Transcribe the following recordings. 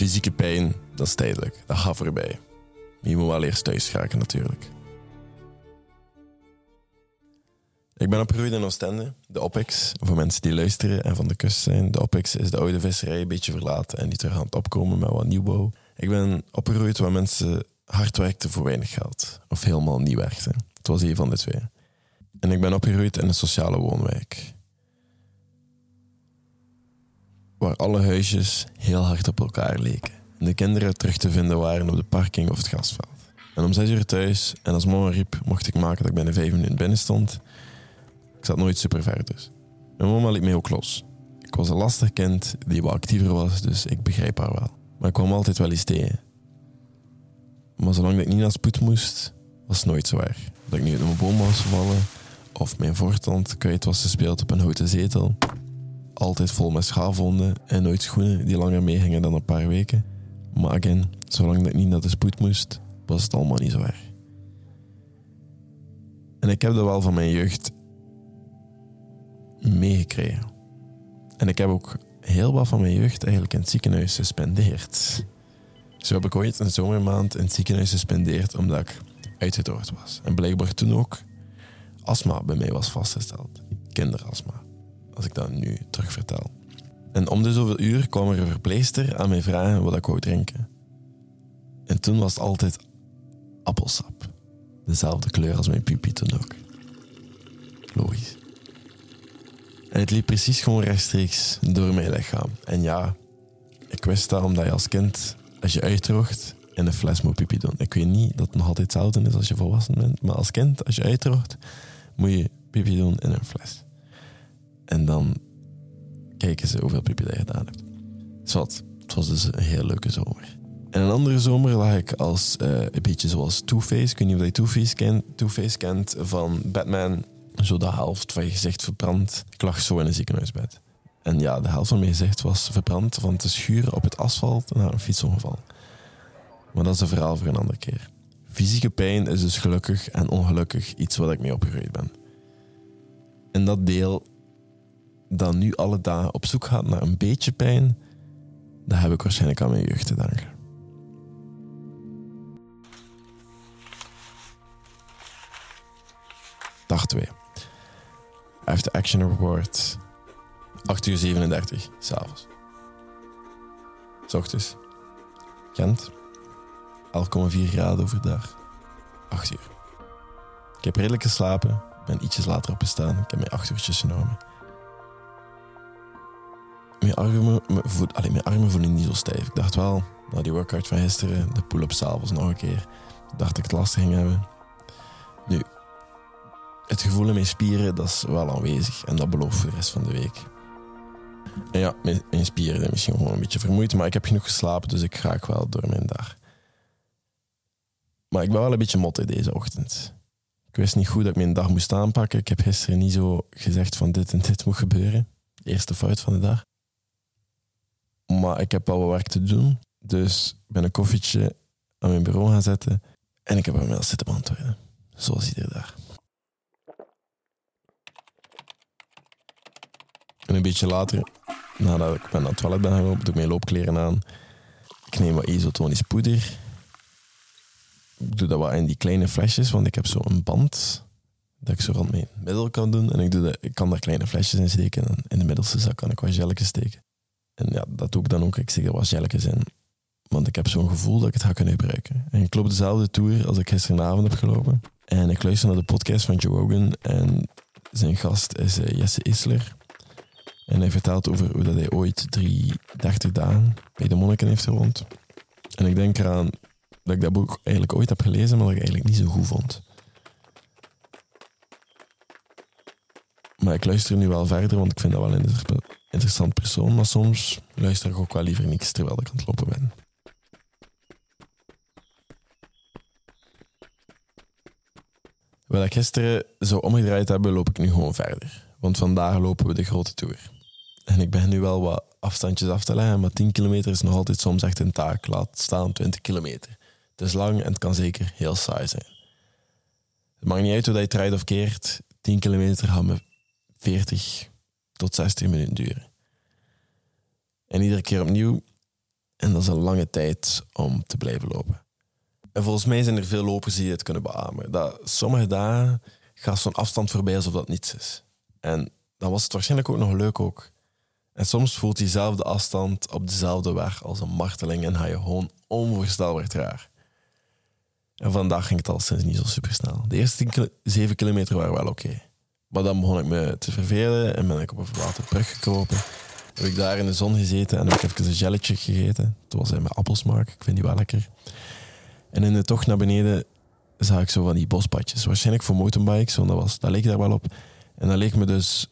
Fysieke pijn, dat is tijdelijk. Dat gaat voorbij. Maar je moet wel eerst thuis geraken natuurlijk. Ik ben opgegroeid in Oostende, de OPEX. Voor mensen die luisteren en van de kust zijn. De OPEX is de oude visserij, een beetje verlaten en die terug aan het opkomen met wat nieuwbouw. Ik ben opgegroeid waar mensen hard werkten voor weinig geld. Of helemaal niet werkten. Het was een van de twee. En ik ben opgegroeid in een sociale woonwijk. Waar alle huisjes heel hard op elkaar leken. En de kinderen terug te vinden waren op de parking of het grasveld. En om zes uur thuis, en als mama riep, mocht ik maken dat ik binnen vijf minuten binnen stond. Ik zat nooit super ver dus. Mijn mama liet mij ook los. Ik was een lastig kind die wat actiever was, dus ik begrijp haar wel. Maar ik kwam altijd wel eens tegen. Maar zolang ik niet naar spoed moest, was het nooit zo erg. Dat ik nu uit mijn boom was gevallen, of mijn voortand kwijt was gespeeld op een houten zetel. Altijd vol met schaafwonden en nooit schoenen die langer meegingen dan een paar weken. Maar again, zolang ik niet naar de spoed moest, was het allemaal niet zo erg. En ik heb dat wel van mijn jeugd meegekregen. En ik heb ook heel wat van mijn jeugd eigenlijk in het ziekenhuis gespendeerd. Zo heb ik ooit een zomermaand in het ziekenhuis gespendeerd omdat ik uitgedroogd was. En blijkbaar toen ook astma bij mij was vastgesteld. Kinderastma. Als ik dat nu terug vertel. En om de zoveel uur kwam er een verpleester aan mij vragen wat ik wou drinken. En toen was het altijd appelsap. Dezelfde kleur als mijn pipi toen ook. Logisch. En het liep precies gewoon rechtstreeks door mijn lichaam. En ja, ik wist dat omdat je als kind, als je uitdroogt, in een fles moet pipi doen. Ik weet niet dat het nog altijd hetzelfde is als je volwassen bent, maar als kind, als je uitdroogt, moet je pipi doen in een fles. En dan kijken ze hoeveel pipi dat gedaan hebt. Zwat, het was dus een heel leuke zomer. En een andere zomer lag ik als uh, een beetje zoals Two-Face. Ik weet niet of je Two-Face kent, Two-Face kent van Batman. Zo de helft van je gezicht verbrand. Ik lag zo in een ziekenhuisbed. En ja, de helft van mijn gezicht was verbrand van te schuren op het asfalt na een fietsongeval. Maar dat is een verhaal voor een andere keer. Fysieke pijn is dus gelukkig en ongelukkig iets wat ik mee opgegroeid ben. En dat deel dat nu alle dagen op zoek gaat naar een beetje pijn, dat heb ik waarschijnlijk aan mijn jeugd te danken. Dag 2. After Action Report. 8 uur 37, s'avonds. S ochtends. Gent. 11,4 graden overdag. 8 uur. Ik heb redelijk geslapen. Ben ietsjes later opgestaan. Ik heb mijn 8 uurtjes genomen. Mijn armen, mijn, voet, mijn armen voelen niet zo stijf. Ik dacht wel, na die workout van gisteren, de pull-up s'avonds nog een keer, dacht ik het lastig ging hebben. Nu, het gevoel in mijn spieren, dat is wel aanwezig. En dat belooft voor de rest van de week. En ja, mijn, mijn spieren zijn misschien gewoon een beetje vermoeid, maar ik heb genoeg geslapen, dus ik ga wel door mijn dag. Maar ik ben wel een beetje motte deze ochtend. Ik wist niet goed dat ik mijn dag moest aanpakken. Ik heb gisteren niet zo gezegd van dit en dit moet gebeuren. eerste fout van de dag. Maar ik heb wel wat werk te doen. Dus ik ben een koffietje aan mijn bureau gaan zetten. En ik heb een mail zitten beantwoorden. Zoals iedere dag. En een beetje later, nadat ik ben naar het toilet ben gelopen, doe ik mijn loopkleren aan. Ik neem wat isotonisch poeder. Ik doe dat wat in die kleine flesjes, want ik heb zo een band dat ik zo rond mijn middel kan doen. En ik, doe ik kan daar kleine flesjes in steken. En in de middelste zak kan ik wat gelletjes steken. En ja, dat doe ik dan ook. Ik zeg er wat gelletjes in. Want ik heb zo'n gevoel dat ik het ga kunnen gebruiken. En ik loop dezelfde tour als ik gisteravond heb gelopen. En ik luister naar de podcast van Joe Rogan. En zijn gast is eh, Jesse Isler. En hij vertelt over hoe dat hij ooit 30 dagen bij de monniken heeft gewoond. En ik denk eraan dat ik dat boek eigenlijk ooit heb gelezen, maar dat ik eigenlijk niet zo goed vond. Maar ik luister nu wel verder, want ik vind dat wel een interessant persoon. Maar soms luister ik ook wel liever niks terwijl ik aan het lopen ben. Wat ik gisteren zo omgedraaid hebben, loop ik nu gewoon verder. Want vandaag lopen we de grote tour. En ik ben nu wel wat afstandjes af te leggen, maar 10 kilometer is nog altijd soms echt een taak. Laat staan 20 kilometer. Het is lang en het kan zeker heel saai zijn. Het maakt niet uit hoe je rijdt of keert. 10 kilometer gaat me 40 tot 60 minuten duren. En iedere keer opnieuw En dat is een lange tijd om te blijven lopen. En volgens mij zijn er veel lopers die het kunnen beamen. Dat sommige dagen gaat zo'n afstand voorbij alsof dat niets is. En dan was het waarschijnlijk ook nog leuk ook. En soms voelt diezelfde afstand op dezelfde weg als een marteling en ga je gewoon onvoorstelbaar traag. En vandaag ging het al sinds niet zo super snel. De eerste 7 kilometer waren wel oké. Maar dan begon ik me te vervelen en ben ik op een verlaten brug gekropen. Heb ik daar in de zon gezeten en heb ik even een gelletje gegeten. Het was met appelsmaak, ik vind die wel lekker. En in de tocht naar beneden zag ik zo van die bospadjes. Waarschijnlijk voor mountainbikes, want dat, was, dat leek daar wel op. En dat leek me dus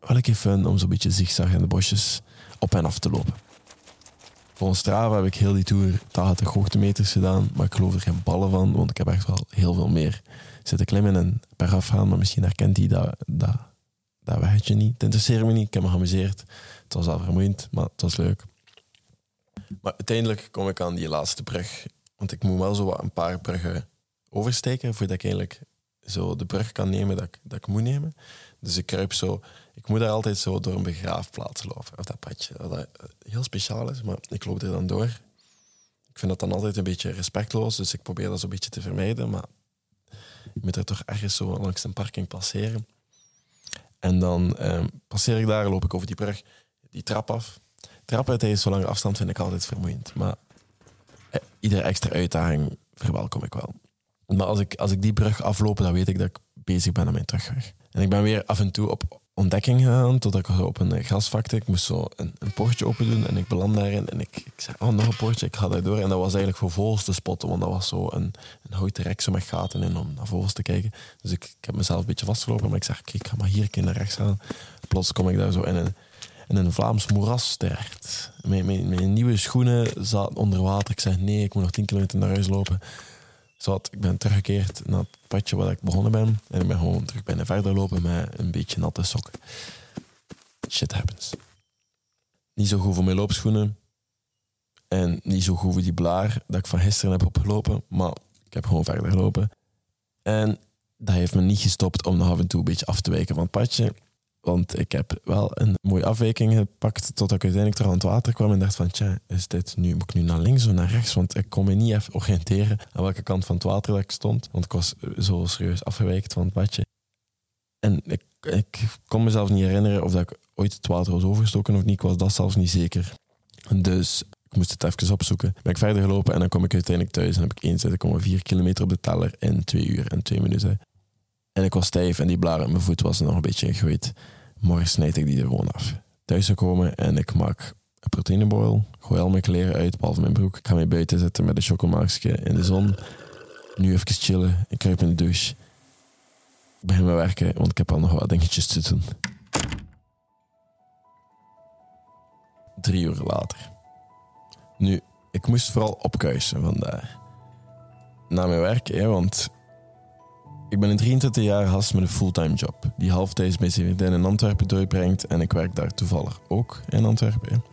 wel een keer fun om zo'n beetje zigzag in de bosjes op en af te lopen. Volgens Strava heb ik heel die tour 80 hoogtemeters gedaan, maar ik geloof er geen ballen van, want ik heb echt wel heel veel meer zitten klimmen en per afgaan, maar misschien herkent hij dat, dat, dat weggetje niet. Het interesseert me niet, ik heb me geamuseerd. Het was al vermoeiend, maar het was leuk. Maar uiteindelijk kom ik aan die laatste brug, want ik moet wel zo wat een paar bruggen oversteken voordat ik eigenlijk zo de brug kan nemen dat ik, dat ik moet nemen. Dus ik kruip zo. Ik moet daar altijd zo door een begraafplaats lopen. Of dat padje. Dat eh, heel speciaal is, maar ik loop er dan door. Ik vind dat dan altijd een beetje respectloos, dus ik probeer dat zo'n beetje te vermijden. Maar je moet er toch ergens zo langs een parking passeren. En dan eh, passeer ik daar, loop ik over die brug, die trap af. Trappen tegen zo'n lange afstand vind ik altijd vermoeiend. Maar eh, iedere extra uitdaging verwelkom ik wel. Maar als ik, als ik die brug afloop, dan weet ik dat ik bezig ben aan mijn terugweg. En ik ben weer af en toe op ontdekking gegaan, totdat ik op een grasvakte, ik moest zo een, een poortje open doen en ik beland daarin en ik, ik zei, oh, nog een poortje, ik ga daar door. En dat was eigenlijk voor vogels te spotten, want dat was zo een, een houten rek zo met gaten in om naar vogels te kijken. Dus ik, ik heb mezelf een beetje vastgelopen, maar ik zeg, kijk, ik ga maar hier een keer naar rechts gaan. Plots kom ik daar zo in een, in een Vlaams moeras terecht. Mijn, mijn, mijn nieuwe schoenen zaten onder water. Ik zeg, nee, ik moet nog 10 kilometer naar huis lopen. Zat, ik ben teruggekeerd naar het padje waar ik begonnen ben. En ik ben gewoon terug bijna verder lopen met een beetje natte sokken. Shit happens. Niet zo goed voor mijn loopschoenen. En niet zo goed voor die blaar dat ik van gisteren heb opgelopen. Maar ik heb gewoon verder gelopen. En dat heeft me niet gestopt om nog af en toe een beetje af te wijken van het padje. Want ik heb wel een mooie afwijking gepakt totdat ik uiteindelijk terug aan het water kwam en dacht van, tja, is dit nu, moet ik nu naar links of naar rechts? Want ik kon me niet even oriënteren aan welke kant van het water ik stond. Want ik was zo serieus afgewijkt van het padje. En ik, ik kon mezelf niet herinneren of dat ik ooit het water was overgestoken of niet. Ik was dat zelfs niet zeker. Dus ik moest het even opzoeken. Ben ik verder gelopen en dan kom ik uiteindelijk thuis en heb ik 1,4 kilometer op de teller in 2 uur en 2 minuten. En ik was stijf en die blaar in mijn voet was nog een beetje gegooid. Morgen snijd ik die er gewoon af. Thuis gekomen en ik maak een proteïneboil. Gooi al mijn kleren uit, behalve mijn broek. Ik ga mij buiten zetten met een chocomaakje in de zon. Nu even chillen. Ik kruip in de douche. Ik begin met werken, want ik heb al nog wat dingetjes te doen. Drie uur later. Nu, ik moest vooral opkuisen vandaag. Na mijn werk, hè, want ik ben een 23 jaar gast met een fulltime job, die halftijds mijn vriendin in Antwerpen doorbrengt en ik werk daar toevallig ook in Antwerpen.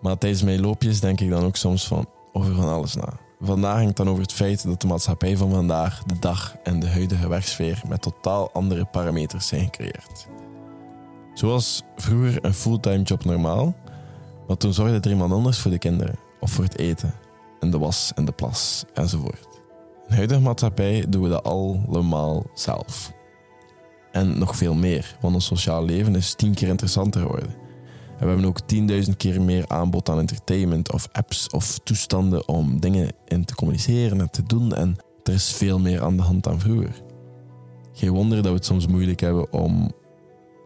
Maar tijdens mijn loopjes denk ik dan ook soms van over van alles na. Vandaag ging het dan over het feit dat de maatschappij van vandaag, de dag en de huidige werksfeer met totaal andere parameters zijn gecreëerd. Zoals vroeger een fulltime job normaal, maar toen zorgde er iemand anders voor de kinderen of voor het eten en de was en de plas enzovoort. In de huidige maatschappij doen we dat allemaal zelf. En nog veel meer, want ons sociaal leven is tien keer interessanter geworden. En we hebben ook 10.000 keer meer aanbod aan entertainment of apps of toestanden om dingen in te communiceren en te doen. En er is veel meer aan de hand dan vroeger. Geen wonder dat we het soms moeilijk hebben om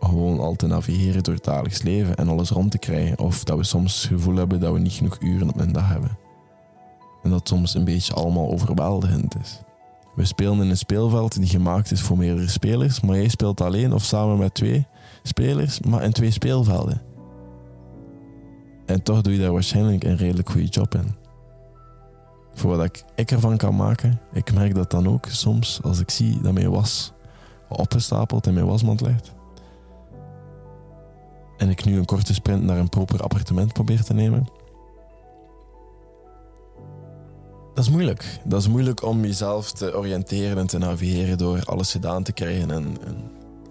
gewoon al te navigeren door het dagelijks leven en alles rond te krijgen. Of dat we soms het gevoel hebben dat we niet genoeg uren op een dag hebben. En dat soms een beetje allemaal overweldigend is. We spelen in een speelveld die gemaakt is voor meerdere spelers, maar jij speelt alleen of samen met twee spelers, maar in twee speelvelden. En toch doe je daar waarschijnlijk een redelijk goede job in. Voor wat ik, ervan kan maken, ik merk dat dan ook soms als ik zie dat mijn was opgestapeld in mijn wasmand ligt. En ik nu een korte sprint naar een proper appartement probeer te nemen Dat is moeilijk. Dat is moeilijk om jezelf te oriënteren en te navigeren door alles gedaan te krijgen en, en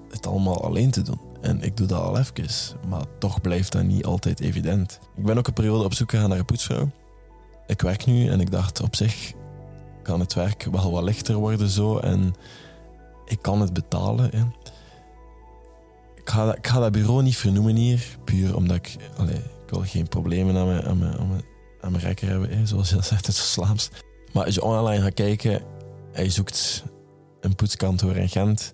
het allemaal alleen te doen. En ik doe dat al even, maar toch blijft dat niet altijd evident. Ik ben ook een periode op zoek gegaan naar een poetsvrouw. Ik werk nu en ik dacht op zich kan het werk wel wat lichter worden zo en ik kan het betalen. Ik, ga, dat- bureau niet vernoemen hier, puur omdat ik, allee, ik wil geen problemen aan mijn, aan mijn, aan mijn rekker hebben, zoals je dat zegt, het is. Maar als je online gaat kijken en je zoekt een poetskantoor in Gent,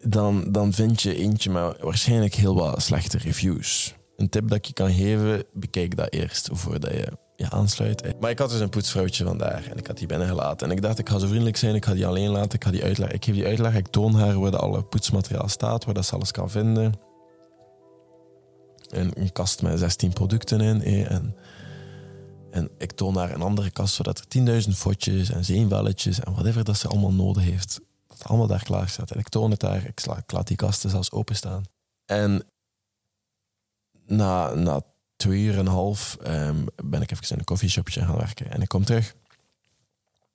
dan, dan vind je eentje met waarschijnlijk heel wat slechte reviews. Een tip dat ik je kan geven, bekijk dat eerst voordat je je aansluit. Maar ik had dus een poetsvrouwtje vandaag en ik had die binnengelaten. En ik dacht, ik ga zo vriendelijk zijn, ik ga die alleen laten, ik ga die uitleggen. Ik geef die uitleg, ik toon haar waar dat alle poetsmateriaal staat, waar dat ze alles kan vinden. En een kast met 16 producten in. En, en ik toon haar een andere kast, zodat er 10.000 fotjes en zeemwelletjes en whatever dat ze allemaal nodig heeft, dat allemaal daar klaar staat. En ik toon het daar, ik, laat die kasten zelfs openstaan. En na, na twee uur en een half ehm, ben ik even in een koffieshopje gaan werken. En ik kom terug.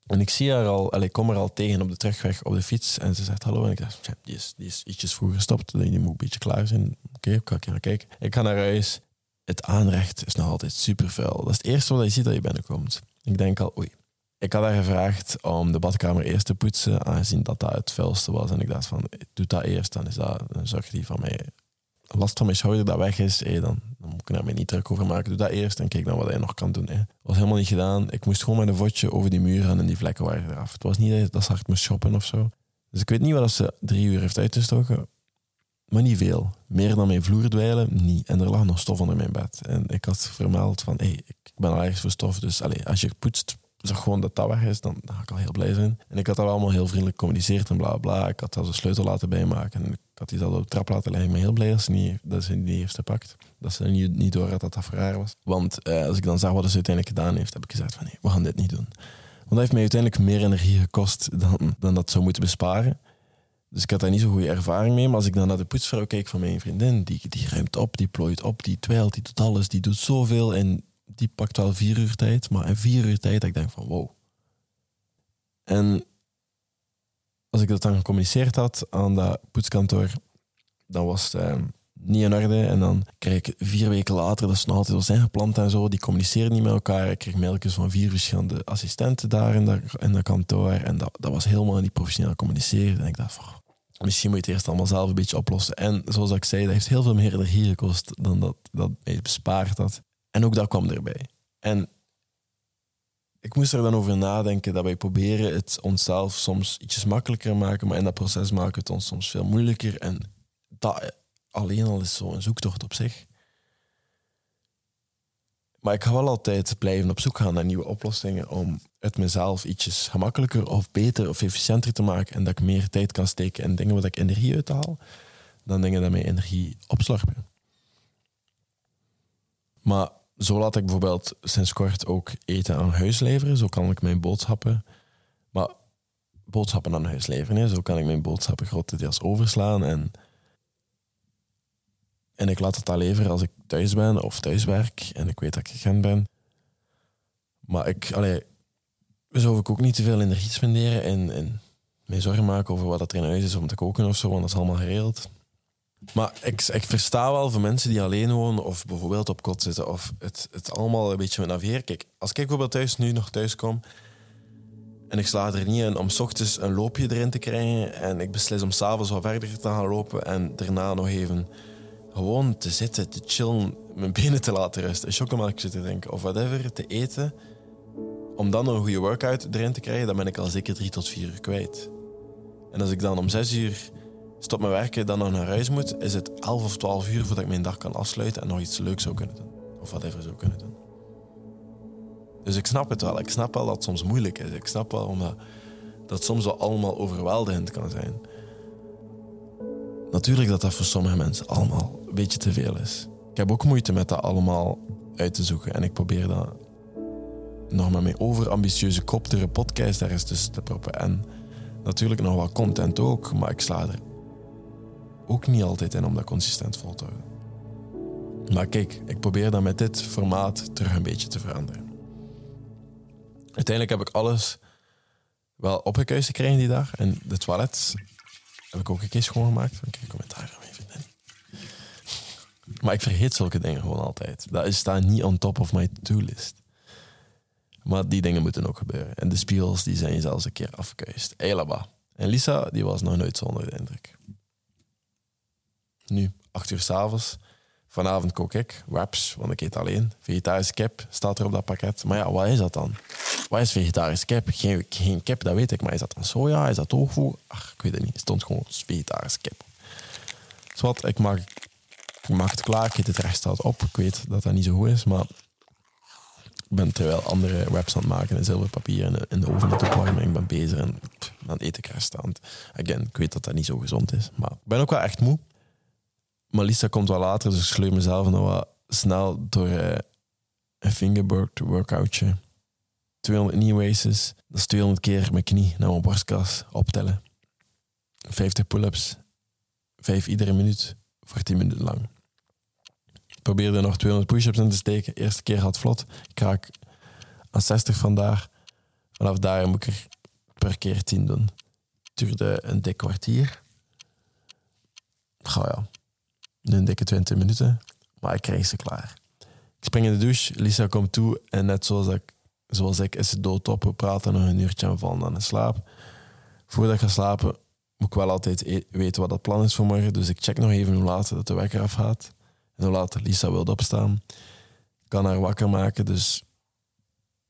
En ik zie haar al, ik kom er al tegen op de terugweg op de fiets. En ze zegt hallo. En ik "Tja, die is, die is ietsjes vroeger gestopt. Die moet een beetje klaar zijn. Oké, ik ga kijken. Ik ga naar huis. Het aanrecht is nog altijd super vuil. Dat is het eerste wat je ziet dat je binnenkomt. Ik denk al, oei. Ik had haar gevraagd om de badkamer eerst te poetsen, aangezien dat dat het vuilste was. En ik dacht van, doe dat eerst, dan is dat een zorg die van mij last van mijn schouder dat weg is, hé, dan, dan moet ik er mij niet druk over maken. Doe dat eerst en kijk dan wat hij nog kan doen. Hé. Dat was helemaal niet gedaan. Ik moest gewoon met een vodje over die muur gaan en die vlekken waren eraf. Het was niet dat ze hard moest shoppen of zo. Dus ik weet niet wat ze drie uur heeft uitgestoken, maar niet veel. Meer dan mijn vloer dweilen, niet. En er lag nog stof onder mijn bed. En ik had vermeld van, hé, ik ben allergisch voor stof, dus allez, als je poetst, zag gewoon dat dat weg is, dan, dan ga ik al heel blij zijn. En ik had dat allemaal heel vriendelijk gecommuniceerd en bla bla. Ik had zelfs een sleutel laten bijmaken. En ik had die zelf op de trap laten liggen. Ik ben heel blij dat ze, niet, dat ze die niet heeft gepakt. Dat ze niet, niet door had dat dat voor was. Want eh, als ik dan zag wat ze uiteindelijk gedaan heeft, heb ik gezegd van nee, we gaan dit niet doen. Want dat heeft mij uiteindelijk meer energie gekost dan, dan dat zou moeten besparen. Dus ik had daar niet zo'n goede ervaring mee. Maar als ik dan naar de poetsvrouw kijk van mijn vriendin, die, die ruimt op, die plooit op, die twijlt, die doet alles, die doet zoveel. En die pakt wel vier uur tijd. Maar in vier uur tijd, ik denk van wow. En als ik dat dan gecommuniceerd had aan dat poetskantoor, dan was het eh, niet in orde. En dan krijg ik vier weken later, dat is nog altijd wel ingepland en zo, die communiceren niet met elkaar. Ik kreeg mailtjes van vier verschillende assistenten daar in dat, in dat kantoor. En dat, dat was helemaal niet professioneel communiceren. En ik dacht van, misschien moet je het eerst allemaal zelf een beetje oplossen. En zoals ik zei, dat heeft heel veel meer energie gekost dan dat dat mij bespaard had. En ook dat kwam erbij. En ik moest er dan over nadenken dat wij proberen het onszelf soms ietsjes makkelijker maken, maar in dat proces maken we het ons soms veel moeilijker. En dat alleen al is zo'n zoektocht op zich. Maar ik ga wel altijd blijven op zoek gaan naar nieuwe oplossingen om het mezelf ietsjes gemakkelijker of beter of efficiënter te maken en dat ik meer tijd kan steken in dingen waar ik energie uit haal, dan dingen dat mij energie opslorpen. Maar zo laat ik bijvoorbeeld sinds kort ook eten aan huis leveren. Zo kan ik mijn boodschappen... Maar boodschappen aan huis leveren. Zo kan ik mijn boodschappen grotendeels overslaan. En, en ik laat het dan leveren als ik thuis ben of thuiswerk. En ik weet dat ik Gent ben. Maar ik... Allee, zo hoef ik ook niet te veel energie spenderen en, en mij zorgen maken over wat er in huis is om te koken of zo, want dat is allemaal geregeld. Maar ik, ik versta wel voor mensen die alleen wonen of bijvoorbeeld op kot zitten of het, het allemaal een beetje met naveren. Kijk, als ik bijvoorbeeld thuis nu nog thuis kom en ik sla er niet in om 's ochtends een loopje erin te krijgen en ik beslis om s'avonds wat verder te gaan lopen en daarna nog even gewoon te zitten, te chillen, mijn benen te laten rusten, een chocomelkje te drinken of whatever, te eten, om dan een goede workout erin te krijgen, dan ben ik al zeker drie tot vier uur kwijt. En als ik dan om zes uur stop met werken, dan nog naar huis moet, is het 11 of 12 uur voordat ik mijn dag kan afsluiten en nog iets leuks zou kunnen doen. Of whatever zou kunnen doen. Dus ik snap het wel. Ik snap wel dat het soms moeilijk is. Ik snap wel omdat dat soms wel allemaal overweldigend kan zijn. Natuurlijk dat dat voor sommige mensen allemaal een beetje te veel is. Ik heb ook moeite met dat allemaal uit te zoeken. En ik probeer dat nog met mijn overambitieuze kop er een podcast ergens tussen te proppen. En natuurlijk nog wat content ook, maar ik sla er ook niet altijd in om dat consistent vol te houden. Maar kijk, ik probeer dat met dit formaat terug een beetje te veranderen. Uiteindelijk heb ik alles wel opgekuist gekregen die dag. En de toilet heb ik ook een keer schoongemaakt. Ik kreeg commentaar van vriendin. Maar ik vergeet zulke dingen gewoon altijd. Dat is staan niet on top of my to-do-list. Maar die dingen moeten ook gebeuren. En de spiegels die zijn zelfs een keer afgekuist. Eilaba. En Lisa, die was nog nooit zonder de indruk. Nu, acht uur s'avonds. Vanavond kook ik wraps, want ik eet alleen. Vegetarische kip staat er op dat pakket. Maar ja, wat is dat dan? Wat is vegetarische kip? Geen, geen kip, dat weet ik. Maar is dat dan soja? Is dat tofu? Ach, ik weet het niet. Het stond gewoon vegetarische kip. Zwat, ik maak, ik maak het klaar. Ik eet het op. Ik weet dat dat niet zo goed is, maar ik ben terwijl andere wraps aan het maken in zilverpapier en in de oven het opwarmen. Ik ben bezig en dan eet ik. Again, ik weet dat dat niet zo gezond is, maar ik ben ook wel echt moe. Maar Lisa komt wel later, dus ik sleur mezelf nog wat snel door eh, een fingerboard workoutje. 200 knee raises, dat is 200 keer mijn knie naar mijn borstkas optellen. 50 pull-ups, 5 iedere minuut voor 10 minuten lang probeerde nog 200 push-ups in te steken. Eerste keer had vlot. Ik raak aan 60 vandaar. Vanaf daar moet ik er per keer 10 doen. Het duurde een dik kwartier. Ga ja, een dikke 20 minuten. Maar ik krijg ze klaar. Ik spring in de douche. Lisa komt toe. En net zoals ik, zoals ik is het doodop. We praten nog een uurtje en vallen aan de slaap. Voordat ik ga slapen moet ik wel altijd e- weten wat dat plan is voor morgen. Dus ik check nog even hoe laat dat de wekker afgaat. En hoe laat Lisa wilde opstaan. Ik kan haar wakker maken, dus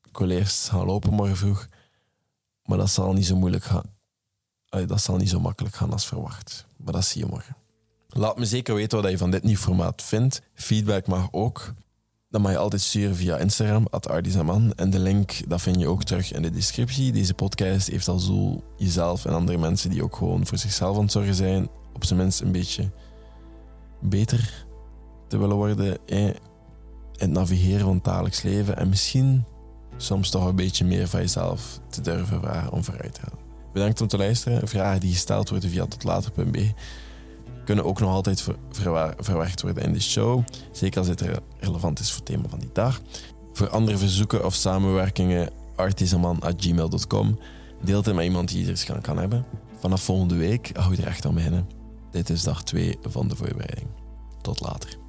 ik wil eerst gaan lopen morgen vroeg. Maar dat zal niet zo moeilijk gaan. dat zal niet zo makkelijk gaan als verwacht. Maar dat zie je morgen. Laat me zeker weten wat je van dit nieuw formaat vindt. Feedback mag ook. Dat mag je altijd sturen via Instagram, @ardisaman. En de link dat vind je ook terug in de descriptie. Deze podcast heeft als doel jezelf en andere mensen die ook gewoon voor zichzelf aan zorgen zijn, op zijn minst een beetje beter te willen worden in het navigeren van het dagelijks leven. En misschien soms toch een beetje meer van jezelf te durven vragen om vooruit te gaan. Bedankt om te luisteren. Vragen die gesteld worden via totlater.b kunnen ook nog altijd verwerkt worden in de show. Zeker als het relevant is voor het thema van die dag. Voor andere verzoeken of samenwerkingen artisaman.gmail.com. Deel het met iemand die er iets aan kan hebben. Vanaf volgende week hou je er echt aan beginnen. Dit is dag 2 van de voorbereiding. Tot later.